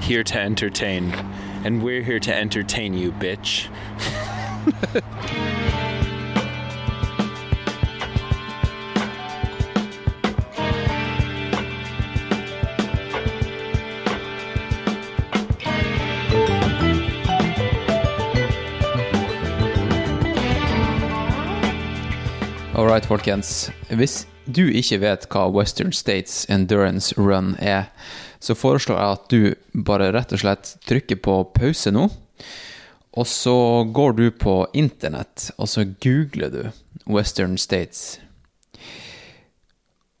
here to entertain. And we're here to entertain you, bitch. All right, folkens. Hvis du ikke vet hva Western States Endurance Run er, så foreslår jeg at du bare rett og slett trykker på pause nå. Og så går du på internett, og så googler du Western States.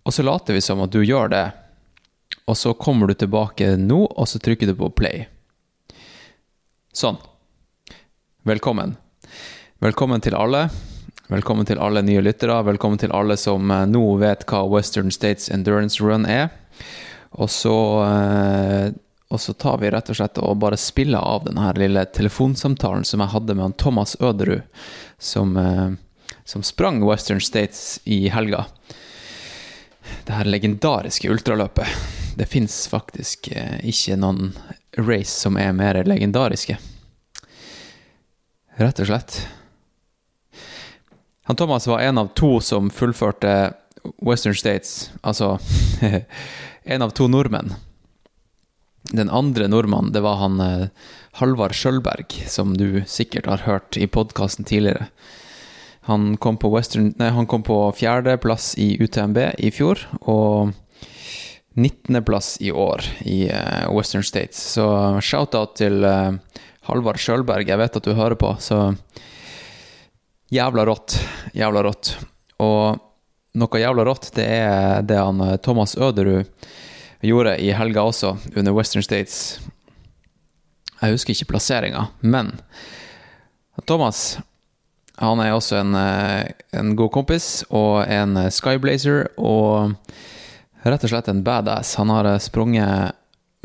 Og så later vi som at du gjør det. Og så kommer du tilbake nå, og så trykker du på play. Sånn. Velkommen. Velkommen til alle. Velkommen til alle nye lyttere. Velkommen til alle som eh, nå vet hva Western States Endurance Run er. Og så, eh, og så tar vi rett og slett og bare spiller av denne lille telefonsamtalen som jeg hadde med han Thomas Øderud, som, eh, som sprang Western States i helga. Det her legendariske ultraløpet. Det fins faktisk ikke noen race som er mer legendariske. Rett og slett. Han Thomas var en av to som fullførte Western States, altså en av to nordmenn. Den andre nordmannen, det var han eh, Halvard Skjølberg, som du sikkert har hørt i podkasten tidligere. Han kom på, Western, nei, han kom på fjerdeplass i UTMB i fjor, og 19.-plass i år i eh, Western States. Så shout-out til eh, Halvard Sjølberg, jeg vet at du hører på, så Jævla rått. Jævla rått. Og noe jævla rått, det er det han eh, Thomas Øderud gjorde i helga også, under Western States. Jeg husker ikke plasseringa, men Thomas han er også en, eh, en god kompis og en eh, skyblazer og rett og slett en badass. Han har sprunget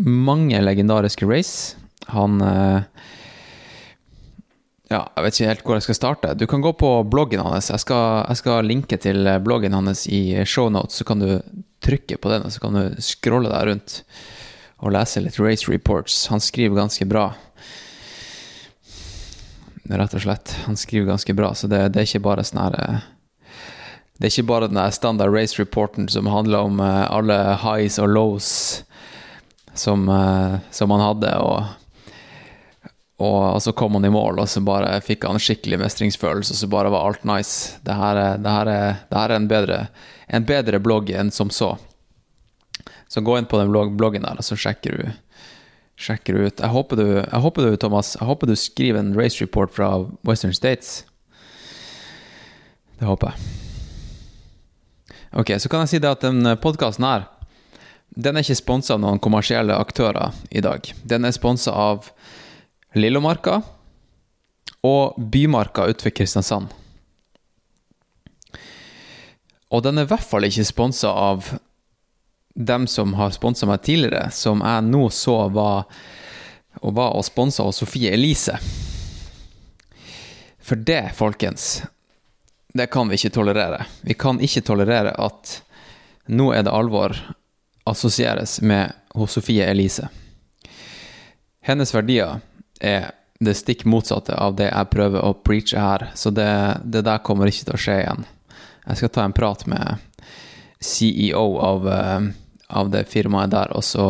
mange legendariske race. Han ja, jeg vet ikke helt hvor jeg skal starte. Du kan gå på bloggen hans. Jeg skal, jeg skal linke til bloggen hans i shownotes, så kan du trykke på den, og så kan du scrolle deg rundt og lese litt race reports. Han skriver ganske bra. Rett og slett. Han skriver ganske bra, så det, det er ikke bare sånn her eh, Det er ikke bare den standard race reporten som handler om eh, alle highs og lows som, eh, som han hadde, og og, så kom han i mål, og så bare fikk han skikkelig mestringsfølelse, og så bare var alt nice. Det her, det her, er, det her er, en, bedre, en bedre blogg enn som så. Så gå inn på den bloggen der, og så sjekker du, sjekker du ut. Jeg håper du, jeg håper du, Thomas, jeg håper du skriver en race report fra Western States. Det håper jeg. Ok, så kan jeg si det at den podkasten her, den er ikke sponsa av noen kommersielle aktører i dag. Den er sponsa av Lillomarka og Bymarka utenfor Kristiansand. Og den er i hvert fall ikke sponsa av dem som har sponsa meg tidligere, som jeg nå så var og var og sponsa av Sofie Elise. For det, folkens, det kan vi ikke tolerere. Vi kan ikke tolerere at nå er det alvor assosieres med hos Sofie Elise. Hennes verdier er det stikk motsatte av det jeg prøver å preache her. Så det, det, der kommer ikke til å skje igjen. Jeg skal ta en prat med CEO av, eh, av det firmaet der, og så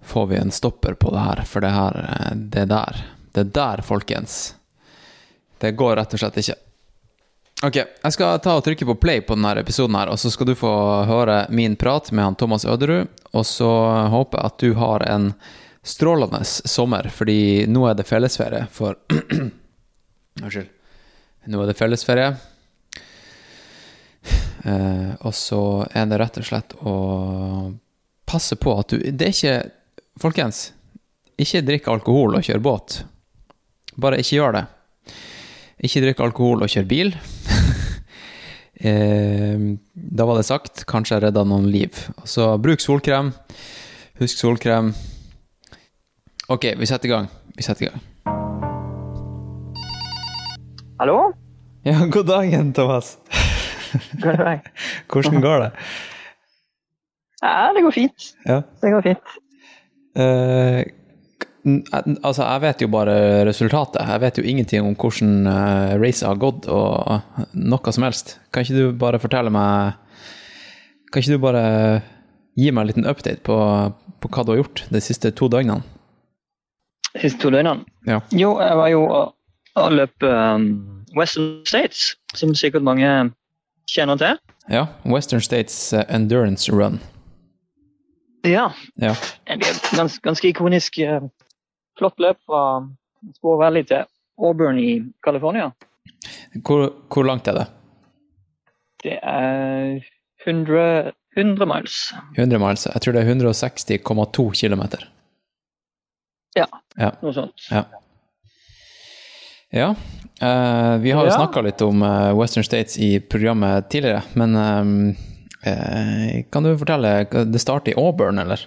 får vi en stopper på det her. For det her, eh, det der, det der, folkens, det går rett og slett ikke. Ok, jeg skal ta og trykke på play på denne episoden, her, og så skal du få høre min prat med han Thomas Øderud. Og så håper jeg at du har en strålende sommer, fordi nå er det fellesferie for Unnskyld. Nå er det fellesferie. Eh, og så er det rett og slett å passe på at du Det er ikke folkens, ikke drikk alkohol og kjør båt. Bare ikke gjør det. Ikke drikk alkohol og kjør bil. eh, da var det sagt. Kanskje jeg redda noen liv. Så bruk solkrem. Husk solkrem. Ok, vi setter i gang. Vi setter i gang. Hallo? Ja, god dagen, Thomas. God dag. Hvordan går det? Ja, det går fint. Ja. Det går fint. Uh, altså, jeg vet jo bare resultatet. Jeg vet jo ingenting om hvordan uh, racet har gått, og noe som helst. Kan ikke du bare fortelle meg Kan ikke du bare gi meg en liten update på, på hva du har gjort de siste to døgnene? Siste to døgnene. Ja. Jo, jeg var jo og, løp um, Western States, som sikkert mange kjenner til. Ja. Western States eh, Endurance Run. Ja. Ja. Gans, ganske, ikonisk eh, flott løp fra Spore Valley til Auburn i California. Hvor, hvor langt er det? Det er 100, 100 miles. 100 miles? Jeg tror det er 160,2 km. Noe sånt. Ja. Ja. Uh, vi har jo Ja. snakka litt om eh, Western States i programmet tidligere, men ehm, uh, kan du fortelle Det starter i Auburn, eller?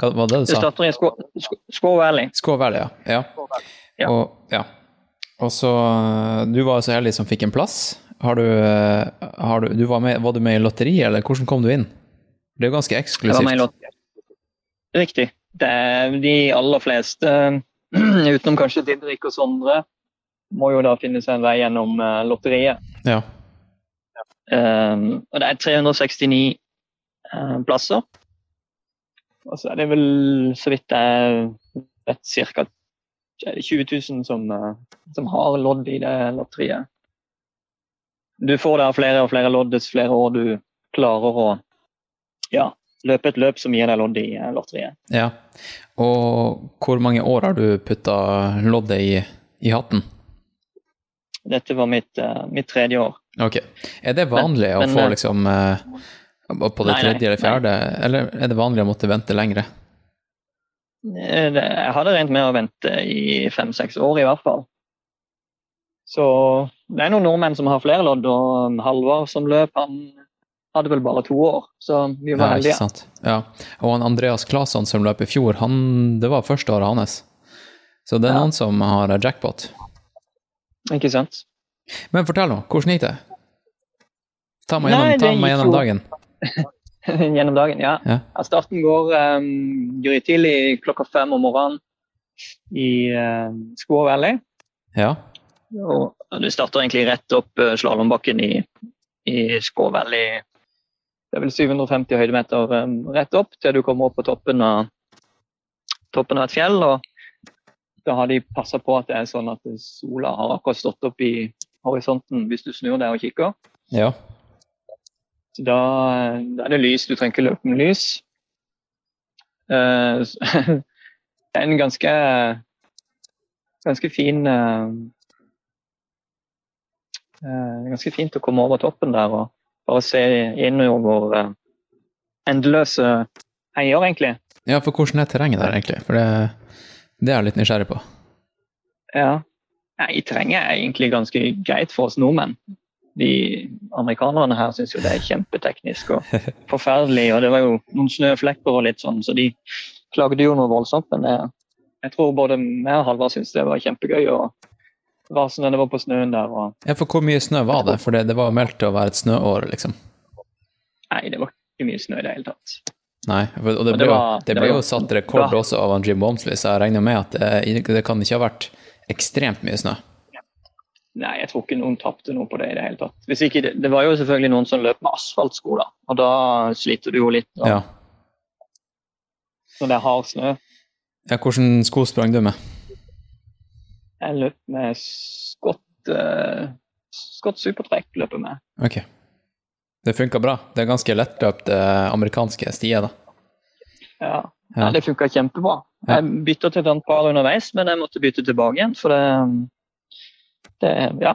Hva var det du sa? Det starter i Squaw, Valley. Squaw Valley, ja. ja. Ja. Og, ja. Og så Du var så heldig som fikk en plass. Har du, har du, du var, med, var du med i lotteriet, eller hvordan kom du inn? Det er jo ganske eksklusivt. Jeg var med i lotteri. Riktig. Det de aller fleste, utenom kanskje Didrik og Sondre, må jo da finne seg en vei gjennom eh, lotteriet. Ja. Um, og det er 369 uh, plasser. Og så er det vel, så vidt jeg vet, ca. 20 000 som, eh, som har lodd i det lotteriet. Du får da flere og flere lodd dess flere år du klarer å ja, løpe et løp som gir deg lodd i lotteriet. ja. Og hvor mange år har du putta loddet i, i hatten? Dette var mitt, uh, mitt tredje år. Ok. Er det vanlig Men- å men, få eh, liksom uh, På det nei, nei, tredje eller fjerde, eller er det vanlig å måtte vente lengre? Jeg hadde regnet med å vente i fem-seks år, i hvert fall. Så det er noen nordmenn som har flere lodd, og Halvard som løp, han hadde vel bare to år. Så vi var Ja, heldige. Ja. Og han Andreas Claesson som løp i fjor, han, det var første året hans. Så det er Ja. noen som har jackpot. Ikke sant? Men fortell nå, hvordan gikk det? Ta meg Nei, gjennom, ta meg gjennom dagen. Gjennom dagen, ja. Ja. Starten går um, grytidlig klokka fem om morgenen i uh, Squaw Valley. Ja. Og du starter egentlig rett opp uh, slalåmbakken i, i Squaw Valley. Det er vel 750 høydemeter um, rett opp til du kommer opp på toppen av, toppen av et fjell. og Da har de passa på at det er sånn at sola har akkurat stått opp i horisonten hvis du snur deg og kikker. ja. Så da, da er det lys. Du trenger ikke løpe med lys. Eh, det er en ganske ganske fin eh, eh, Ganske fint å komme over toppen der og bare se innover uh, endeløse heier, egentlig. Ja, for hvordan er terrenget der, egentlig? For det, det er jeg litt nysgjerrig på. Ja. Nei, terrenget er egentlig ganske greit for oss nordmenn. De amerikanerne her syns jo det er kjempeteknisk og forferdelig. Og det var jo noen snøflekker og litt sånn, så de klagde jo noe voldsomt. Men jeg, jeg tror både meg og Halvard syns det var kjempegøy å rase når det var på snøen der. Og, Ja, for hvor mye snø var det? For det, det var jo meldt til å være et snøår, liksom. nei, det var ikke mye snø i det hele tatt. Nei, og det ble, det jo, var- det det ble var jo satt rekord bra. også av Jim Walmsley, så jeg regner med at det, det kan ikke ha vært ekstremt mye snø. Nei, jeg tror ikke noen tapte noe på det i det hele tatt. Hvis ikke, det, det var jo selvfølgelig noen som løp med asfaltsko, da. Og da sliter du jo litt Da. Ja. når det er hard snø. ja hvordan sko sprang du med? Jeg løp med Scott, uh, Scott Supertrekk. løper med. Ok. Det funka bra. Det er ganske lettløpte amerikanske stier, da. Ja, Ja. ja. Det funka kjempebra. Ja. Jeg bytta til et annet par underveis, men jeg måtte bytte tilbake igjen. For det, det Ja.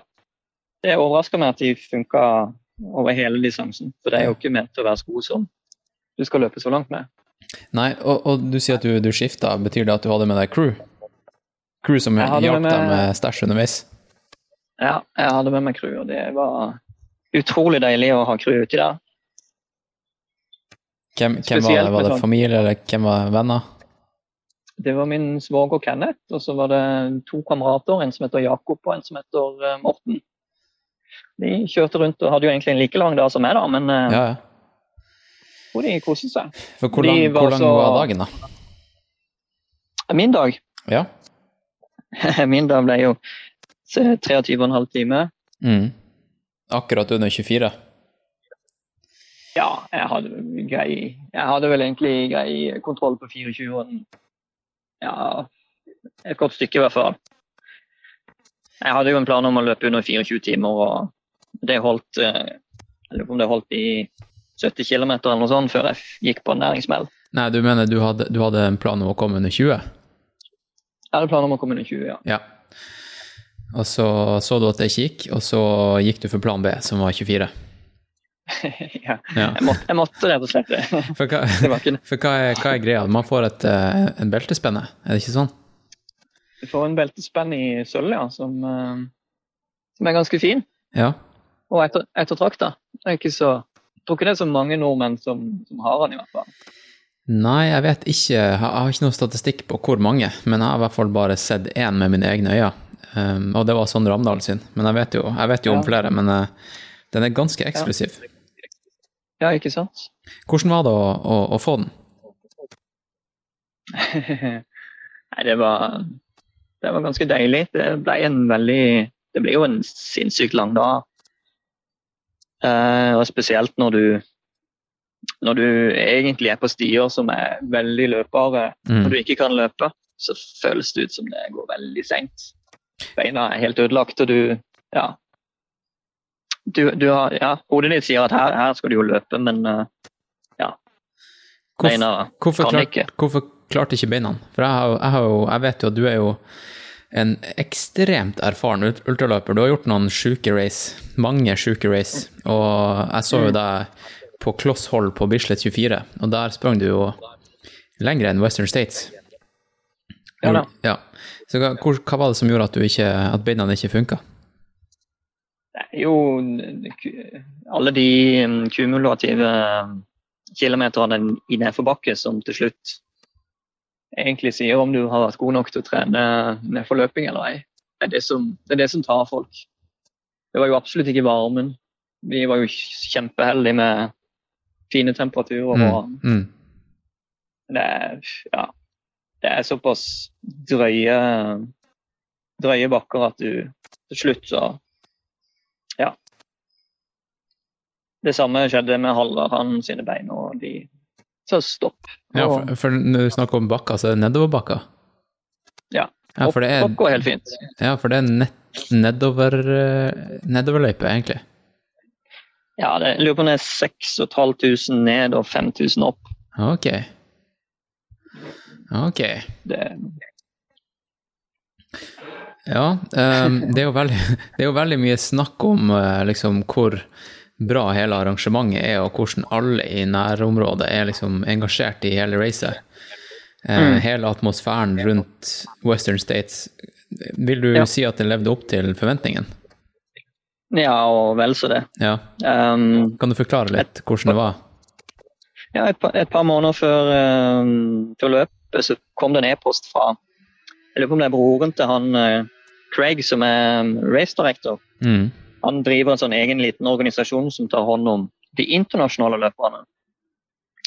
Det overraska meg at de funka over hele distansen. For det er jo ikke ment å være sko som du skal løpe så langt med. Nei, og, og du sier at du, du skifta. Betyr det at du hadde med deg crew? Crew som hjalp deg med stæsj underveis? Ja, jeg hadde med meg crew, og det var utrolig deilig å ha crew uti der. Hvem, hvem var det? Var det sånn- familie, eller hvem var venner? Det var min svoger Kenneth, og så var det to kamerater, en som heter Jakob og en som heter eh, Morten. De kjørte rundt og hadde jo egentlig en like lang dag som meg, da, men eh, Ja, ja. hvor de koste seg. For hvor lang, var hvor lang så- var dagen, da? Min dag Ja. min dag ble jo 23,5 timer. Mm. Akkurat under 24? Ja, jeg hadde, grei, jeg hadde vel egentlig grei kontroll på 24 og Ja, et godt stykke i hvert fall. Jeg hadde jo en plan om å løpe under 24 timer, og det holdt eh, Jeg lurer på om det holdt i 70 km eller noe sånt før jeg gikk på en næringsmeld. Nei, du mener du hadde, du hadde en plan om å komme under 20? Jeg hadde planer om å komme under 20, ja. Ja. Og så så du at det ikke gikk, og så gikk du for plan B, som var 24. ja. Ja. Jeg, måtte, jeg måtte rett og slett det. For hva, for hva, er, hva er greia? Man får et, eh, en beltespenne, er det ikke sånn? Du får en beltespenn i sølv, ja, som, eh, som er ganske fin. Ja. Og etter, ettertrakta. Det er ikke så Jeg tror ikke det er så mange nordmenn som, som har den, i hvert fall. Nei, jeg vet ikke. Jeg har ikke noe statistikk på hvor mange, men jeg har i hvert fall bare sett én med mine egne øyne. Um, og det var Sondre Amdal sin. Men jeg vet jo, jeg vet jo om Ja. flere, men uh, den er ganske eksklusiv. Ja, ikke sant? Hvordan var det å, å, å få den? Nei, det var, det var ganske deilig. Det ble en veldig Det ble jo en sinnssykt lang dag. Uh, og spesielt når du når du egentlig er på stier som er veldig løpbare, Mm. når du ikke kan løpe, så føles det ut som det går veldig seint. Beina er helt ødelagt, og du Ja. Du, du har, ja, hodet ditt sier at her, her skal du jo løpe, men ja. Hvorfor, beina hvorfor, kan klart, hvorfor klarte ikke beina? For jeg, har, jeg, har jo, jeg vet jo at du er jo en ekstremt erfaren ultraløper. Du har gjort noen sjuke race, mange sjuke race, og jeg så Mm. jo deg på kloss hold på Bislett 24, og der sprang du jo lenger enn Western States. Ja da. Ja. Så hva, hva var det som gjorde at, du ikke, at beina ikke funka? Jo alle de mm, kumulative kilometerne i nedforbakke som til slutt egentlig sier om du har vært god nok til å trene nedforløping eller ei. Det er det, som, det er det som tar folk. Det var jo absolutt ikke varmen. Vi var jo kjempeheldige med fine temperaturer. og Mm. Mm. det er, ja, det er såpass drøye, drøye bakker at du til slutt så Ja. Det samme skjedde med Halvard, han sine bein, og de sa stopp. Ja, for, for når du snakker om bakker, så er det nedoverbakker? Ja. Ja, for det er, helt fint. ja, for det er nett, nedover, eh, nedoverløype, egentlig. Ja, det, jeg lurer på om det er 6500 ned og 5000 opp. Ok. Ok. Det, Ja, um, det, er veldig, det er jo veldig mye snakk om uh, liksom hvor bra hele arrangementet er, og hvordan alle i nærområdet er liksom engasjert i hele racet. Uh, Mm. Hele atmosfæren rundt Western States. Vil du Ja. si at det levde opp til forventningen? Ja, og vel så det. Ja. Um, Kan du forklare litt hvordan det var? Ja, et et par måneder før, um, før løpet så kom det en e-post fra Jeg lurer på om det er broren til han uh, Craig, som er um, race director. Mm. Han driver en sånn egen liten organisasjon som tar hånd om de internasjonale løperne.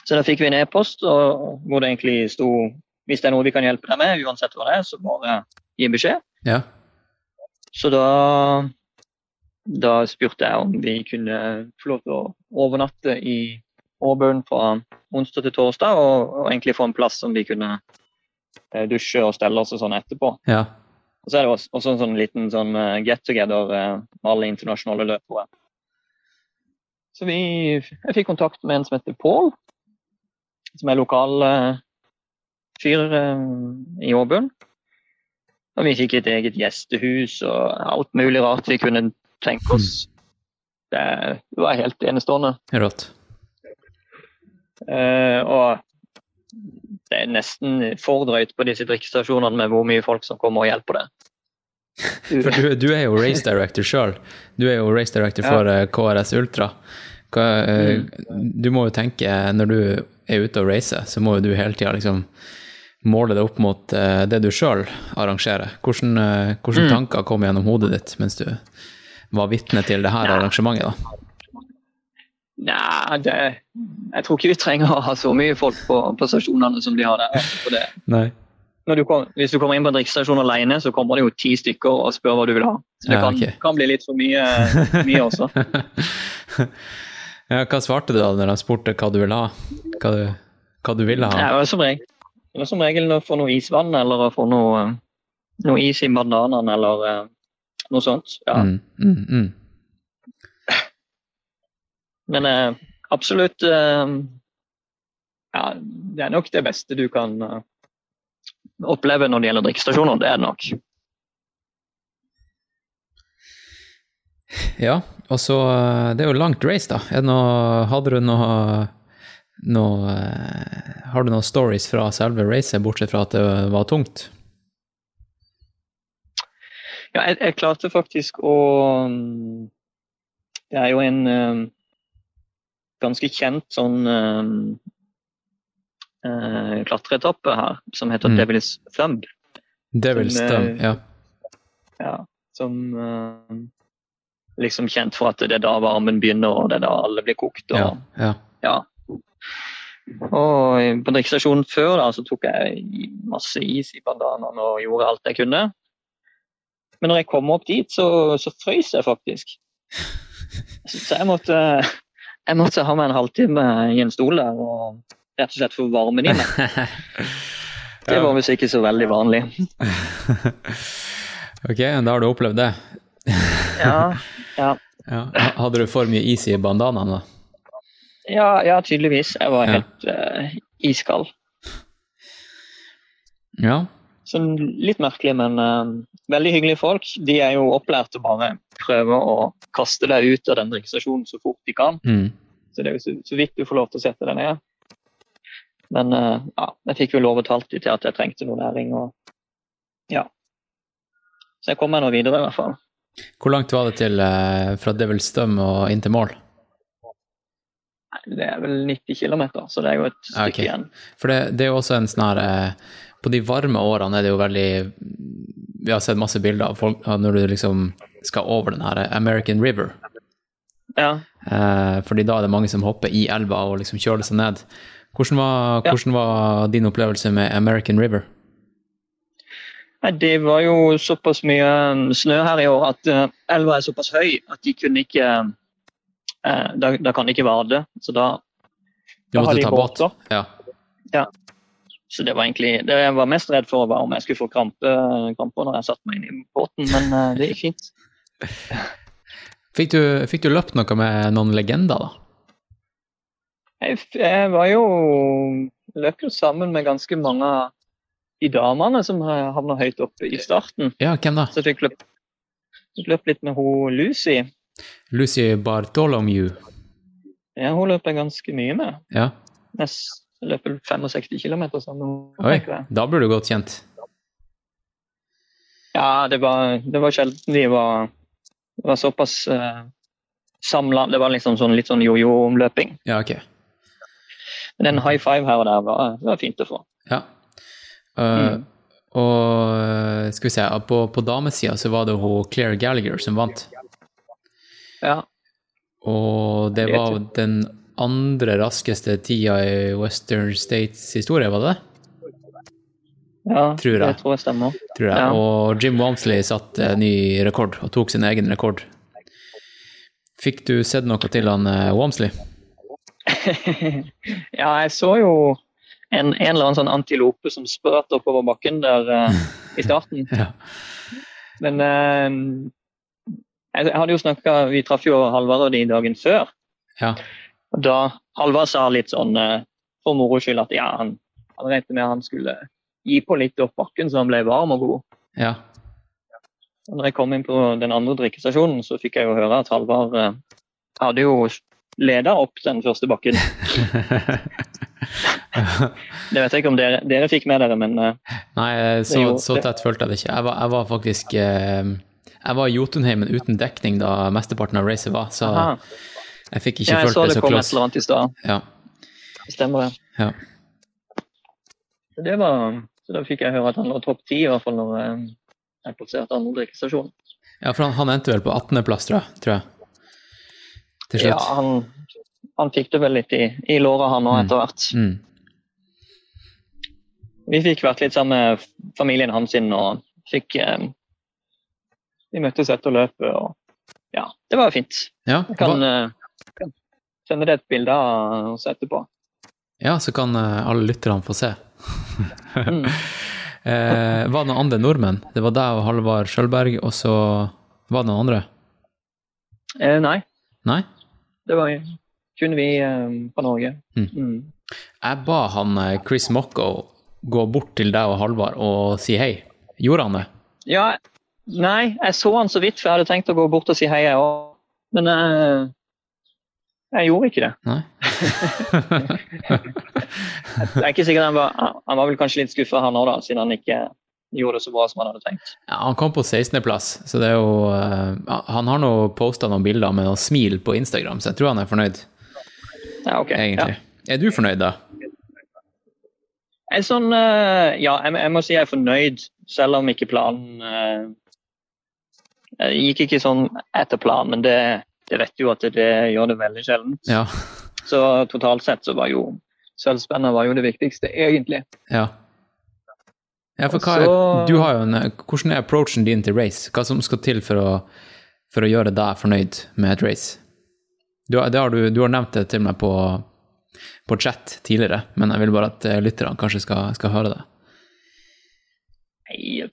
Så da fikk vi en e-post hvor det egentlig sto hvis det er noe vi kan hjelpe deg med, uansett hva det er, så bare gi beskjed. Ja. Så da, da spurte jeg om vi kunne få lov til å overnatte i Auburn fra onsdag til torsdag, og, og egentlig få en plass som vi kunne eh, dusje og stelle oss og sånn etterpå. ja. Og så er det også, en sånn liten sånn eh, get together eh, med alle internasjonale løpere. Så vi, jeg fikk kontakt med en som heter Paul, som er lokal uh, fyr uh, i Åbøen. Og vi fikk et eget gjestehus og alt mulig rart vi kunne tenke oss. Det, det var helt enestående. Rått. Uh, og det er nesten for drøyt på disse drikkestasjonene med hvor mye folk som kommer og hjelper deg. For du, du er jo race director sjøl. Du er jo race director for ja. KRS Ultra. Hva, eh, Du må jo tenke, når du er ute og racer, så må jo du hele tida liksom måle det opp mot uh, det du sjøl arrangerer. Hvordan, eh, hvordan Mm. tanker kom gjennom hodet ditt mens du var vitne til det her arrangementet? da? Nei, det, jeg tror ikke vi trenger å ha så mye folk på, på stasjonene som de har der. For det. Nei. Når du kom, hvis du kommer inn på en drikkestasjon alene, så kommer det jo ti stykker og spør hva du vil ha. Så det Ja, kan, ok. kan bli litt for mye, mye også. ja, hva svarte du da når de spurte hva du ville ha? Hva du, hva du ville ha? Jeg var som regel, det var som regel å få noe isvann eller å få noe, noe is i bananene eller eh, noe sånt. Ja. Mm, mm, mm. Men eh, absolutt eh, ja, Det er nok det beste du kan eh, oppleve når det gjelder drikkestasjoner. Det er det nok. Ja, og så eh, Det er jo langt race, da. Noe, hadde du noe, noe eh, Har du noen stories fra selve racet, bortsett fra at det var tungt? Ja, jeg, jeg klarte faktisk å mm, Det er jo en um, ganske kjent sånn um, uh, klatreetappe her som heter Mm. Devil's Thumb. Devil's Som, eh, Thumb, ja. Ja, som uh, liksom kjent for at det er da varmen begynner, og det er da alle blir kokt. Og, ja, ja. Ja. Og på drikkestasjonen før da, så tok jeg masse is i bandanene og gjorde alt jeg kunne. Men når jeg kom opp dit, så, så frøs jeg faktisk. Så jeg måtte, jeg måtte ha meg en halvtime i en stol der og rett og slett få varmen i meg. Det var visst ikke så veldig vanlig. ok, da har du opplevd det. Ja, ja. Ja. Hadde du for mye is i bandanaen, da? Ja, ja, tydeligvis. Jeg var Ja. helt eh, iskald. Ja. Sånn litt merkelig, men uh, veldig hyggelige folk. De er jo opplært til å bare prøve å kaste deg ut av den drikkestasjonen så fort de kan. Mm. Så det er jo så, så vidt du får lov til å sette deg ned. Men uh, ja, jeg fikk jo lovet alltid til at jeg trengte noe næring. og ja. Så jeg kom meg nå videre, i hvert fall. Hvor langt var det til uh, fra Devil Stum og inn til mål? Nei, Det er vel 90 km, så det er jo et stykke okay. igjen. For det, det er jo også en sånn her På de varme årene er det jo veldig Vi har sett masse bilder av folk når du liksom skal over den her American River. Ja. Eh, fordi da er det mange som hopper i elva og liksom kjøler seg ned. Hvordan var, Ja. hvordan var din opplevelse med American River? Det var jo såpass mye um, snø her i år at eh, elva er såpass høy at de kunne ikke eh, da, da kan de ikke vade. Så da, da har måtte ta båt? båter. Ja. Så det var egentlig det jeg var mest redd for, var om jeg skulle få krampe, kramper når jeg satte meg inn i båten, men eh, det gikk fint. Fikk, du, fikk du løpt noe med noen legender, da? Jeg, jeg var jo løp jo sammen med ganske mange av de damene som havna høyt oppe i starten. Ja, hvem da? Så jeg fikk løpt, løp litt med hun Lucy. Lucy Bartholomew. Ja, hun løp jeg ganske mye med. Ja. Nest, løper 65 km Sånn, Oi, da burde du godt kjent. Ja, det var, det var sjelden de var, det var såpass uh, samla. Det var liksom sånn, litt sånn jojo-omløping. Ja, ok. Men en high five her og der var, var fint å få. Ja. Uh, Mm. Og uh, skal vi se, på, på damesida så var det hun Claire Gallagher som vant. Ja, Og det var den andre raskeste tida i Western States historie, var det det? ja Tror jeg. det tror jeg stemmer. Tror jeg. Ja. Og Jim Wamsley satte ny rekord, og tok sin egen rekord. Fikk du sett noe til han uh, Wamsley? ja, jeg så jo en, en eller annen sånn antilope som spøt oppover bakken der uh, i starten. Ja. Men uh, jeg hadde jo snakka Vi traff jo Halvard og de dagen før. Ja. Og da Halvard sa litt sånn eh, for moro skyld at ja, han, han regnet med han skulle gi på litt opp bakken så han ble varm og god. ja. Og når jeg kom inn på den andre drikkestasjonen, så fikk jeg jo høre at Halvard eh, hadde jo leda opp den første bakken. Det vet jeg ikke om dere, dere fikk med dere, men eh, Nei, så, jo- så tett følte jeg det ikke. Jeg var, jeg var faktisk eh, Jeg var i Jotunheimen uten dekning da mesteparten av racet var, så aha. Jeg fikk ikke Ja, jeg så det det så kom et eller annet i stad. Ja. Stemmer det. Ja. Så Det var, så da fikk jeg høre at han lå topp ti, i hvert fall når eh, jeg passerte andre drikkestasjon. ja, for han, han endte vel på 18.-plass, tror jeg. Til slutt. Ja, han, han fikk det vel litt i, i låra, han òg, Mm. etter hvert. Mm. Vi fikk vært litt sammen med familien hans inn, og fikk eh, Vi møttes etter løpet, og ja, det var fint. Ja, kan, hva- eh, kan sende deg et bilde av oss etterpå. ja, så kan eh, alle lytterne få se. Mm. Eh, var det noen andre nordmenn? Det var deg og Halvard Sjølberg, og så var det noen andre? Eh, nei, Nei? det var kun vi eh, fra Norge. Mm. Mm. Jeg ba han eh, Chris Mocco gå bort til deg og Halvard og si hei. Gjorde han det? Ja, nei, jeg så han så vidt, for jeg hadde tenkt å gå bort og si hei, jeg òg. Men eh, jeg gjorde ikke det. Nei? Jeg er ikke sikker han var, han var vel kanskje litt skuffa, han òg, da, siden han ikke gjorde det så bra som han hadde tenkt. Ja, han kom på 16.-plass, så det er jo uh, Han har nå posta noen bilder med noen smil på Instagram, så jeg tror han er fornøyd, Ja, ok. egentlig. Er du fornøyd, da? Er sånn, uh, ja, jeg, jeg må si jeg er fornøyd, selv om ikke planen uh, gikk ikke sånn etter planen, men det, det vet jo at det, gjør det veldig sjelden. Ja. Så totalt sett så var jo sølvspenner var jo det viktigste, egentlig. Ja. Ja, for hva er, Så- du har jo en, hvordan er approachen din til race? Hva som skal til for å, for å gjøre deg fornøyd med et race? Du, har du, du har nevnt det til meg på, på chat tidligere, men jeg vil bare at eh, lytterne kanskje skal, skal høre det. Nei,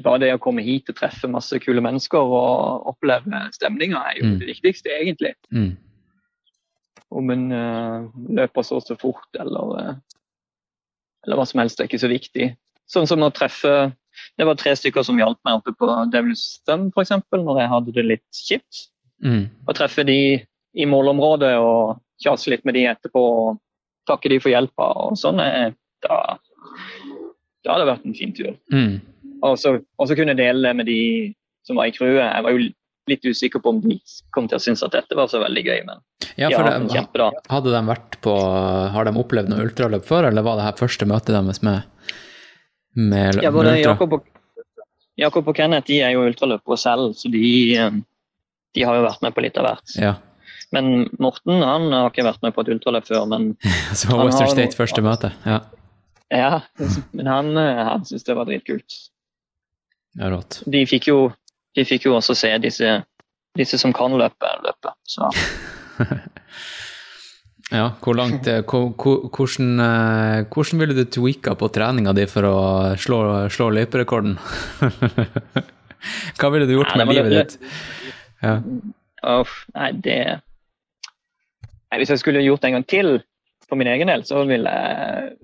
bare det å komme hit og treffe masse kule mennesker og oppleve stemninga er jo Mm. det viktigste, egentlig. Mm. Om en uh, løper så og så fort eller, uh, eller hva som helst, det er ikke så viktig. Sånn som å treffe Det var tre stykker som hjalp meg oppe på Devil's Stem, f.eks., når jeg hadde det litt kjipt. Mm. Å treffe de i målområdet og kjase litt med de etterpå og takke de for hjelpa og sånn, eh, da, da hadde det vært en fin tur. Mm. Og så og så kunne jeg dele det med de som var i crewet. Jeg var jo litt usikker på om de kom til å synes at dette var så veldig gøy, men Ja, for hatt det, hadde de vært på Har de opplevd noe ultraløp før, eller var det her første møtet deres med, med, Ja, med både ultra? Jakob og, Jakob og Kenneth de er jo ultraløpere selv, så de, eh, de har jo vært med på litt av hvert. Ja. Men Morten han har ikke vært med på et ultraløp før, men, Så Western State første møte. Ja, ja, men han, eh, han syntes det var dritkult. ja rått. De fikk jo, de fikk jo også se disse, disse som kan løpe, løpe. Så Ja, hvor langt eh, hvor, hvor, hvordan, eh, hvordan ville du tweaka på treninga di for å slå, slå løyperekorden? Hva ville du gjort Nei, med livet det- ditt? Ja. uff, nei, det nei, Hvis jeg skulle gjort det en gang til for min egen del, så ville jeg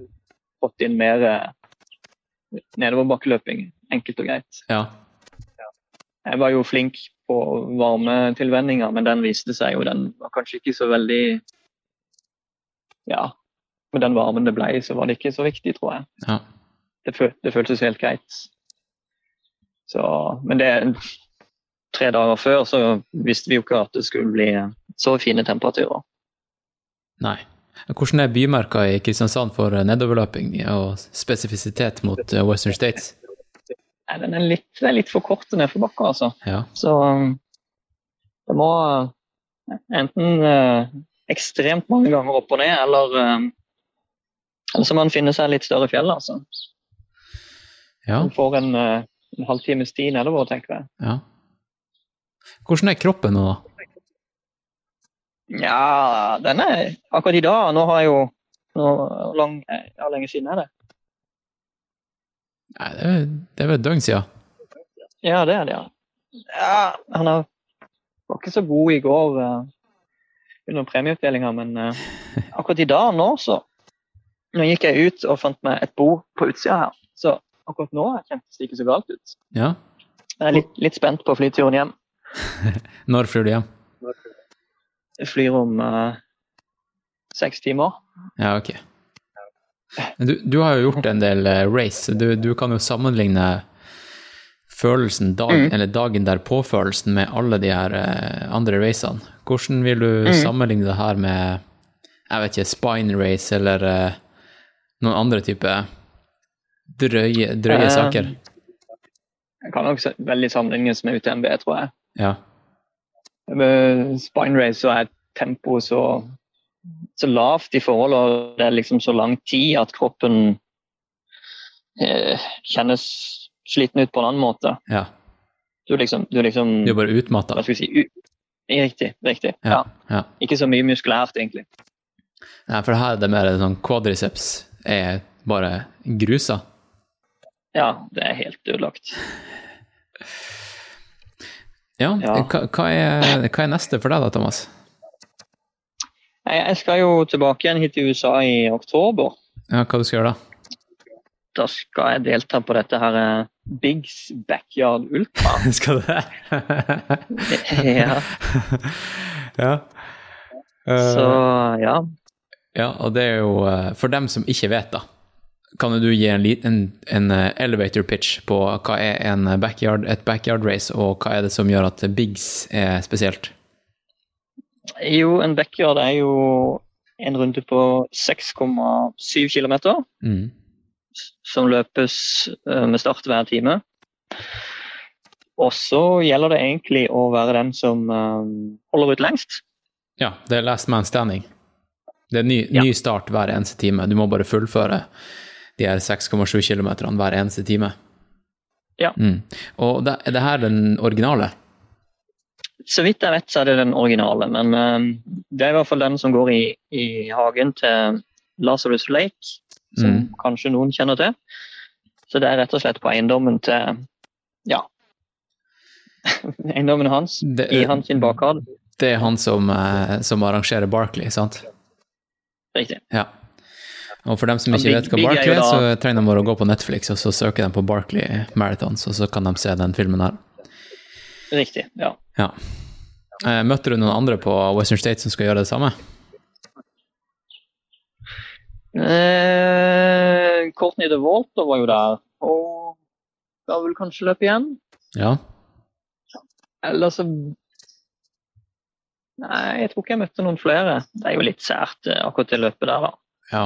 fått inn mer eh, nedoverbakkeløping. Enkelt og greit. ja. Jeg var jo flink på varmetilvenninga, men den viste seg jo Den var kanskje ikke så veldig Ja, med den varmen det ble, så var det ikke så viktig, tror jeg. ja. Det, føl det føltes helt greit. Så, men det tre dager før så visste vi jo ikke at det skulle bli så fine temperaturer. Nei. Hvordan er bymerka i Kristiansand for eh, nedoverløping og spesifisitet mot eh, Western States? Nei, Den er litt, det er litt for kort nedforbakke, altså. Ja. Så det må uh, enten eh, ekstremt mange ganger opp og ned, eller, eh, eller så må en finne seg litt større fjell, altså. ja. Man får en, en halvtimes tid nedover, tenker jeg. ja. Hvordan er kroppen nå, da? Ja, den er akkurat i dag. Nå har jeg jo nå, hvor lang, ja, lenge siden er det? Nei, det er, det er vel et døgn siden. Ja, det er det, ja. ja han er, var ikke så god i går uh, under premieutdelinga, men uh, akkurat i dag nå, så Nå gikk jeg ut og fant meg et bord på utsida her, så akkurat nå kjentes det ikke så galt ut. Ja. Jeg er litt, litt spent på flyturen hjem. Når flyr du hjem? Jeg flyr om uh, seks timer. Ja, ok. Du, du har jo gjort en del eh, race. Du, du kan jo sammenligne følelsen dag, Mm. eller dagen derpå-følelsen med alle de her eh, andre racene. Hvordan vil du Mm. sammenligne det her med jeg vet ikke, spine race eller eh, noen andre type drøye, drøye Eh, saker? Jeg kan nok veldig sammenlignes med UTMB, tror jeg. Ja. Med spine race så er tempoet så, så lavt i forhold, og det er liksom så lang tid at kroppen eh, kjennes sliten ut på en annen måte. ja. Du liksom, du liksom Du er bare utmatta. Hva skal vi si? Riktig. riktig. Ja. Ja. ja. Ikke så mye muskulært, egentlig. Nei, for her er det mer sånn quadriceps er bare grusa. Ja, det er helt ødelagt. Ja. Hva, hva, er, hva er neste for deg da, Thomas? Jeg, skal jo tilbake igjen hit til USA i oktober. Ja, hva du skal gjøre da? Da skal jeg delta på dette her eh, Bigs Backyard Ultra. Skal du det? ja, ja. så Eh, ja. ja, og det er jo eh, For dem som ikke vet, da, kan du gi en, en, en eh, elevator pitch på hva er en backyard, et backyard race, og hva er det som gjør at Bigs er spesielt? Jo, en backyard er jo en runde på 6,7 km, Mm. som løpes eh, med start hver time. Og så gjelder det egentlig å være den som eh, holder ut lengst. Ja, det er last man standing. Det er ny, Ja. ny start hver eneste time. Du må bare fullføre de her 6,7 km hver eneste time. Ja. Mm. Og det, er det her den originale? Så vidt jeg vet, så er det den originale, men uh, det er i hvert fall den som går i, i hagen til Lazarus Lake, som Mm. kanskje noen kjenner til. Så det er rett og slett på eiendommen til ja, eiendommen hans, Det, i hans sin det er han som, eh, som arrangerer Barkley, sant? Riktig. Ja. Og for dem som Ja, ikke Big- vet hva Barkley er, så trenger de bare å gå på Netflix, og så søker de på Barkley Marathons, og så kan de se den filmen her. Riktig, ja. Ja. Eh, Møtte du noen andre på Western State som skal gjøre det samme? Eh, Courtney DeWalter var jo der, og da vil kanskje løpe igjen. Ja. Eller så Nei, jeg tror ikke jeg møtte noen flere. Det er jo litt sært, eh, akkurat det løpet der, da. Ja.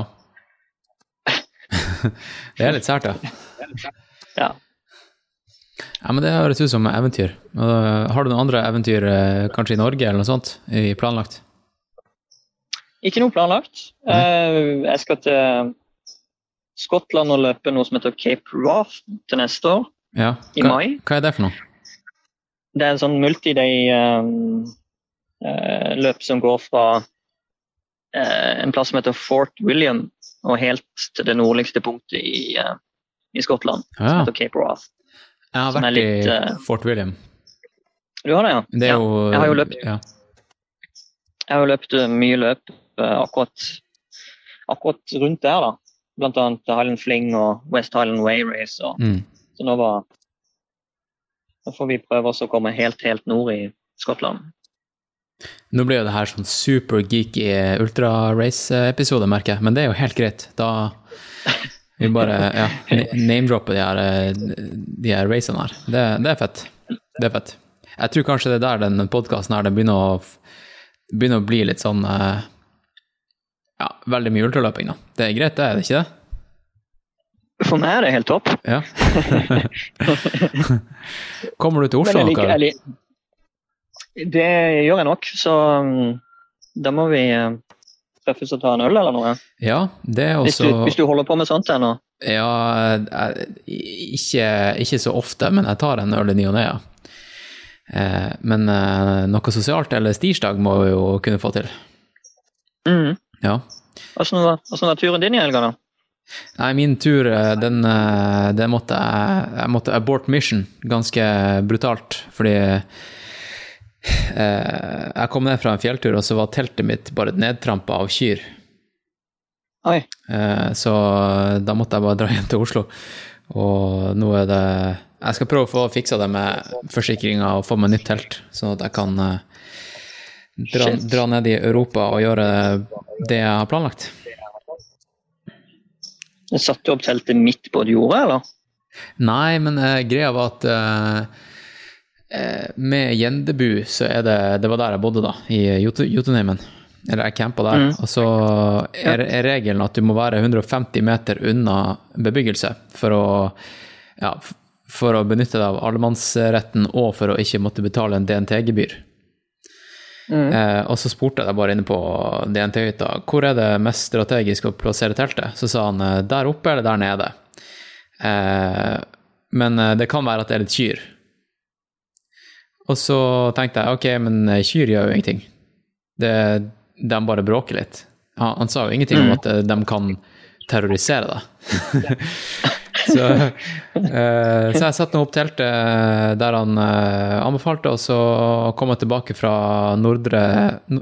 det er litt sært, ja. Ja. Ja, men det høres ut som eventyr. Har du noen andre eventyr, eh, kanskje i Norge eller noe sånt, i planlagt? Ikke noe planlagt. Mm. jeg skal til Skottland og løpe noe som heter Cape Raft til neste år, Ja. i Hva, mai. hva er det for noe? Det er en sånn multiday-løp som går fra eh, en plass som heter Fort William og helt til det nordligste punktet i, uh, i Skottland, som heter Cape Wrath. Jeg har vært litt, i eh, Fort William. Du har det, ja? Det ja. jo jeg har jo løpt. Ja. Jeg har jo løpt eh, mye løp uh, akkurat, akkurat rundt der, da. Blant annet Highland Fling og West Highland Way Race. Og, Mm. så nå, var, nå får vi prøve oss å komme helt, helt nord i Skottland. Nå blir jo det her sånn super geeky ultra-race-episode, merker jeg, men det er jo helt greit. Da vi bare ja, name-dropper de her, eh, de her racene her. Det, det er fett. Det er fett. Jeg tror kanskje det er der den podkasten her den begynner å, begynner å bli litt sånn eh, Ja, veldig mye ultraløping, da. Det er greit, det, er det ikke det? For meg er det helt topp. Ja. Kommer du til Oslo jeg liker, jeg det gjør jeg nok, så um, da må vi eh, treffes og ta en øl eller noe. Ja, det er Hvis også du, hvis du holder på med sånt ennå. Ja, ikke, ikke så ofte, men jeg tar en øl i ny og ne, ja. Eh, Men eh, noe sosialt eller stirsdag må vi jo kunne få til. Mm. Ja. Hvordan var, var turen din i helga, da? Nei, min tur, eh, den, den måtte jeg Jeg måtte abort mission ganske brutalt, fordi jeg kom ned fra en fjelltur, og så var teltet mitt bare nedtrampa av kyr. Oi. Eh, Så da måtte jeg bare dra hjem til Oslo. Og nå er det Jeg skal prøve å få fiksa det med forsikringa og få meg nytt telt, sånn at jeg kan eh, dra, dra ned i Europa og gjøre det jeg har planlagt. Satte du opp teltet midt på et jorde, eller? Nei, men eh, greia var at eh, eh, med Gjendebu så er det Det var der jeg bodde, da, i Jotunheimen. Eller jeg campa der. Mm. Og så er, er regelen at du må være 150 meter unna bebyggelse for å ja, for å benytte deg av allemannsretten og for å ikke måtte betale en DNT-gebyr. Mm. Eh, og så spurte jeg deg bare inne på DNT-hytta hvor er det mest strategisk å plassere teltet. Så sa han eh, der oppe eller der nede. Eh, men eh, det kan være at det er litt kyr. Og så tenkte jeg ok, men eh, kyr gjør jo ingenting. Det, de bare bråker litt. Han, han sa jo ingenting om at eh, de kan terrorisere deg. så, uh, så jeg satte nå opp teltet der han uh, anbefalte, og så kom jeg tilbake fra nordre,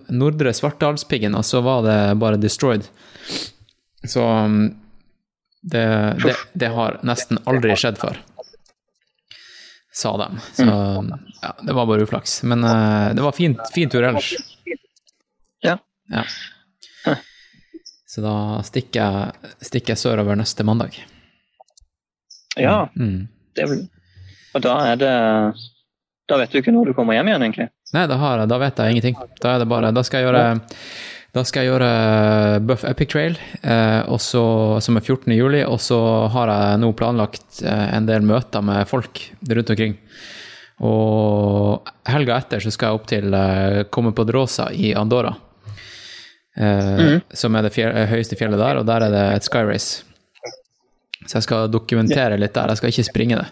nordre Svartdalspiggen, og så var det bare destroyed. Så um, det, det, det har nesten aldri skjedd før, sa de. Så ja, det var bare uflaks. Men uh, det var fint, fin tur ellers. Ja. Ja. Så da stikker jeg, stikker jeg sørover neste mandag. Ja, Mm. det er Og da er det Da vet du ikke når du kommer hjem igjen, egentlig. Nei, da, har jeg, da vet jeg ingenting. Da, det bare, da skal jeg gjøre da skal jeg gjøre Buff Epic Trail, eh, og som er 14. juli, og så har jeg nå planlagt eh, en del møter med folk rundt omkring. Og helga etter så skal jeg opp til eh, Komme på Drosa i Andorra, eh, som er det fjell, høyeste fjellet der, og der er det et sky race. Så jeg skal dokumentere litt der, jeg skal ikke springe det.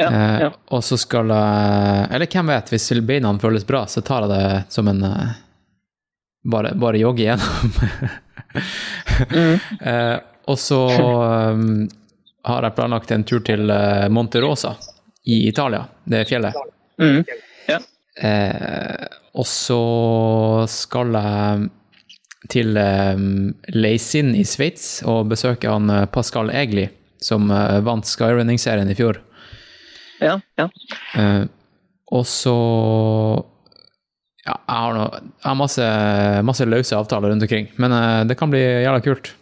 Ja, Eh. Og så skal jeg Eller hvem vet, hvis beina føles bra, så tar jeg det som en eh, Bare, bare jogge igjennom. Mm. eh, og så um, har jeg planlagt en tur til uh, Monte Rosa i Italia, det fjellet. Mm. Ja. Eh, og så skal jeg til um, Leisin i Sveits og besøke han eh, Pascal Egli, som uh, vant skyrunning-serien i fjor. ja, ja. Eh, og så Ja, jeg har, noe, jeg har masse, masse løse avtaler rundt omkring, men eh, det kan bli jævla kult.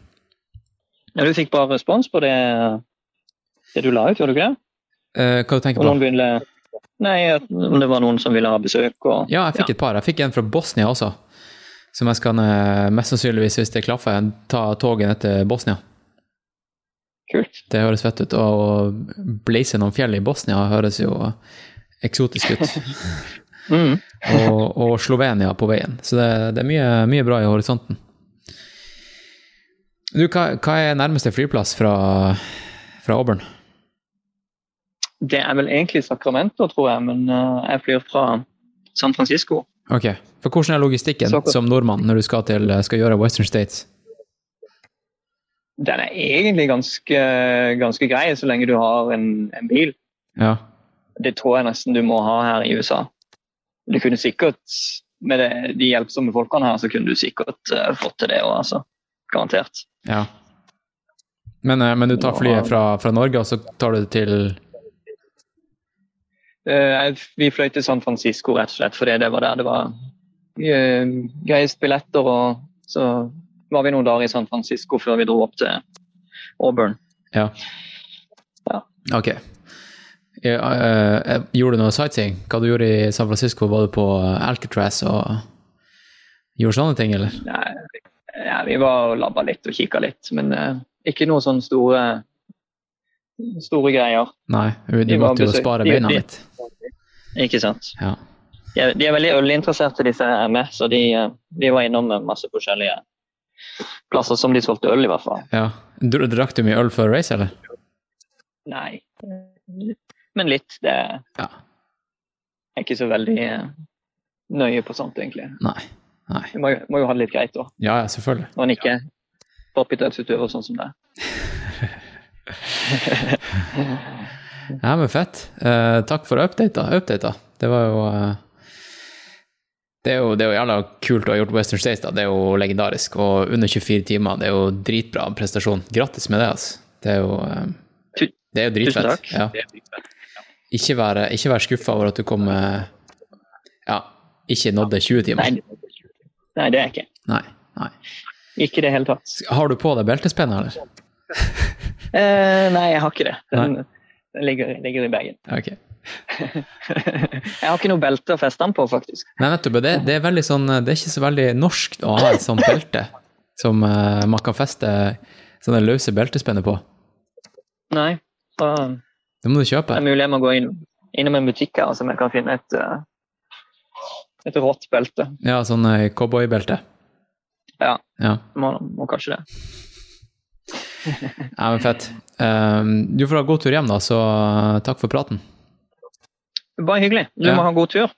ja. Du fikk bare respons på det, det du la ut, gjorde du ikke det? Eh, hva du tenker på? ville Nei, om det var noen som ville ha besøk og Ja, jeg fikk et par. Jeg fikk en fra Bosnia også, som jeg skal eh, mest sannsynligvis, hvis det klaffer, ta toget ned til Bosnia. Kult. Det høres fett ut. Og å blaze noen fjell i Bosnia høres jo eksotisk ut. Mm. og, og Slovenia på veien. Så det, det er mye, mye bra i horisonten. Du, hva, hva er nærmeste flyplass fra, fra Auburn? Det er vel egentlig Sacramento, tror jeg, men eh, jeg flyr fra San Francisco. Ok, For hvordan er logistikken Så- som nordmann når du skal, til, skal gjøre Western States? Den er egentlig ganske, ganske grei, så lenge du har en, en bil. Ja. Det tror jeg nesten du må ha her i USA. Du kunne sikkert, med det, de hjelpsomme folkene her, så kunne du sikkert uh, fått til det òg, altså. Garantert. ja. Men, uh, men du tar flyet fra, fra Norge, og så tar du det til uh, vi fløy til San Francisco rett og slett fordi det var der det var greiest billetter. og Så var vi noen dager i San Francisco før vi dro opp til Auburn. Ja. Ja. Ok. Ja, eh, gjorde du noe sightseeing? Hva du gjorde i San Francisco? Var du på Alcatraz og gjorde sånne ting, eller? Nei, ja, vi var og labba litt og kikka litt, men uh, ikke noe sånn store store greier. Nei, du måtte jo spare beina litt. Ikke sant? Ja. De er, de er veldig ølinteresserte, disse her er med, så de, eh, de var innom masse forskjellige plasser som de solgte øl, i hvert fall. ja. Dr- Drakk du mye øl før race, eller? Nei, men litt. Det Ja. er ikke så veldig eh, nøye på sånt, egentlig. Nei. Nei. Vi må, jo- må jo ha det litt greit òg, Ja, ja, selvfølgelig. når en ikke er toppidrettsutøver sånn som det. Ja, men fett. Eh, takk for updata. updata. Det var jo eh, det er jo, det er jo jævla kult å ha gjort Western States, da. Det er jo legendarisk. Og under 24 timer, det er jo dritbra prestasjon. Grattis med det, altså. Det er jo, Tu- det er jo Tusen dritfett. takk. Ja. Ikke være, ikke være skuffa over at du kom eh, Ja, ikke nådde 20 timer. Nei, nei, det er jeg ikke. Nei. nei. Ikke i det hele tatt. Har du på deg beltespenn, eller? Eh, nei, jeg har ikke det. Den, den ligger, ligger i bagen. Ok. jeg har ikke noe belte å feste den på, faktisk. Nei, nettopp. Det, det er veldig sånn Det er ikke så veldig norsk å ha et sånt belte som uh, man kan feste sånne løse beltespenner på. Nei, så Det må du kjøpe. det er mulig jeg må gå inn, innom en butikk her, så jeg kan finne et, eh, et rått belte. Ja, sånn eh, cowboybelte. Ja. Ja. Må, må kanskje det. ja, men fett. Um, du får ha god tur hjem, da, så eh, takk for praten. Bare hyggelig. Du Ja. må ha god tur.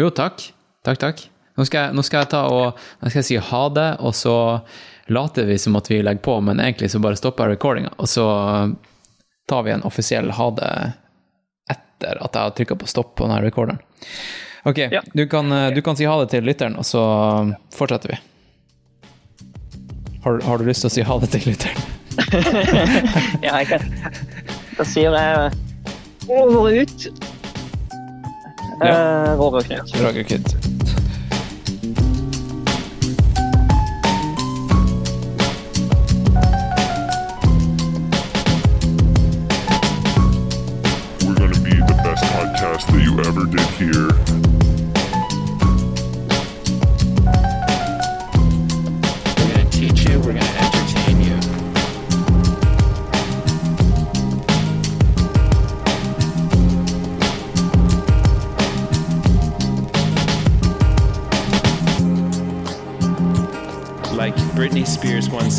Jo, takk. Takk, takk. Nå skal jeg, nå skal jeg ta og nå skal jeg si ha det, og så later vi som at vi legger på, men egentlig så bare stopper jeg recordinga, og så tar vi en offisiell ha det etter at jeg har trykka på stopp på denne recorderen. Ok, Ja. du, kan, eh, du kan si ha det til lytteren, og så fortsetter vi. Har, har du lyst til å si ha det til lytteren? Ja, jeg kan. Da sier jeg over og ut. Ja. Eh, Roger Knut.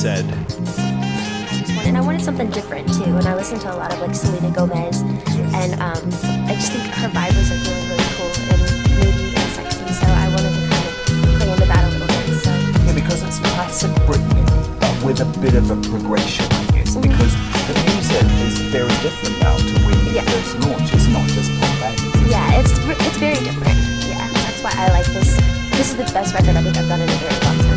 Said, and I wanted something different too. And I listened to a lot of like Selena Gomez, and um, I just think her vibe was like really, really cool and moody and sexy. So I wanted to kind of play into that a little bit. So Yeah, because it's classic Britney, but with a bit of a progression, I guess. Because the music is very different now to when you Yeah. first launched. It's not just pop bangers. yeah, it's it's very different. Yeah, that's why I like this. This is the best record I think I've done in a very long time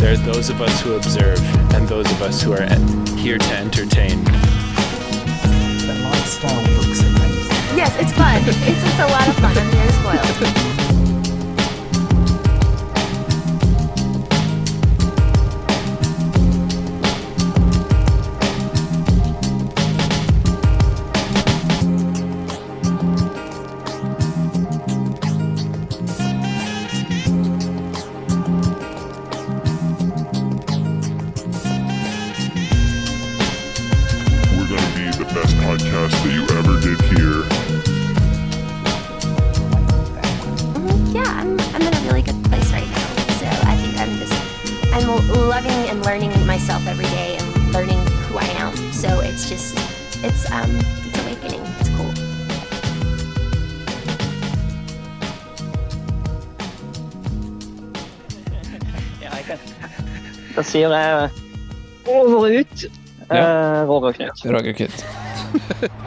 there are those of us who observe and those of us who are here to entertain. The lifestyle looks amazing. Yes, it's fun. it's it's a lot of fun. I'm very spoiled. Sier jeg over og ut. Ja. Eh, Roger Knut. Roger Kid.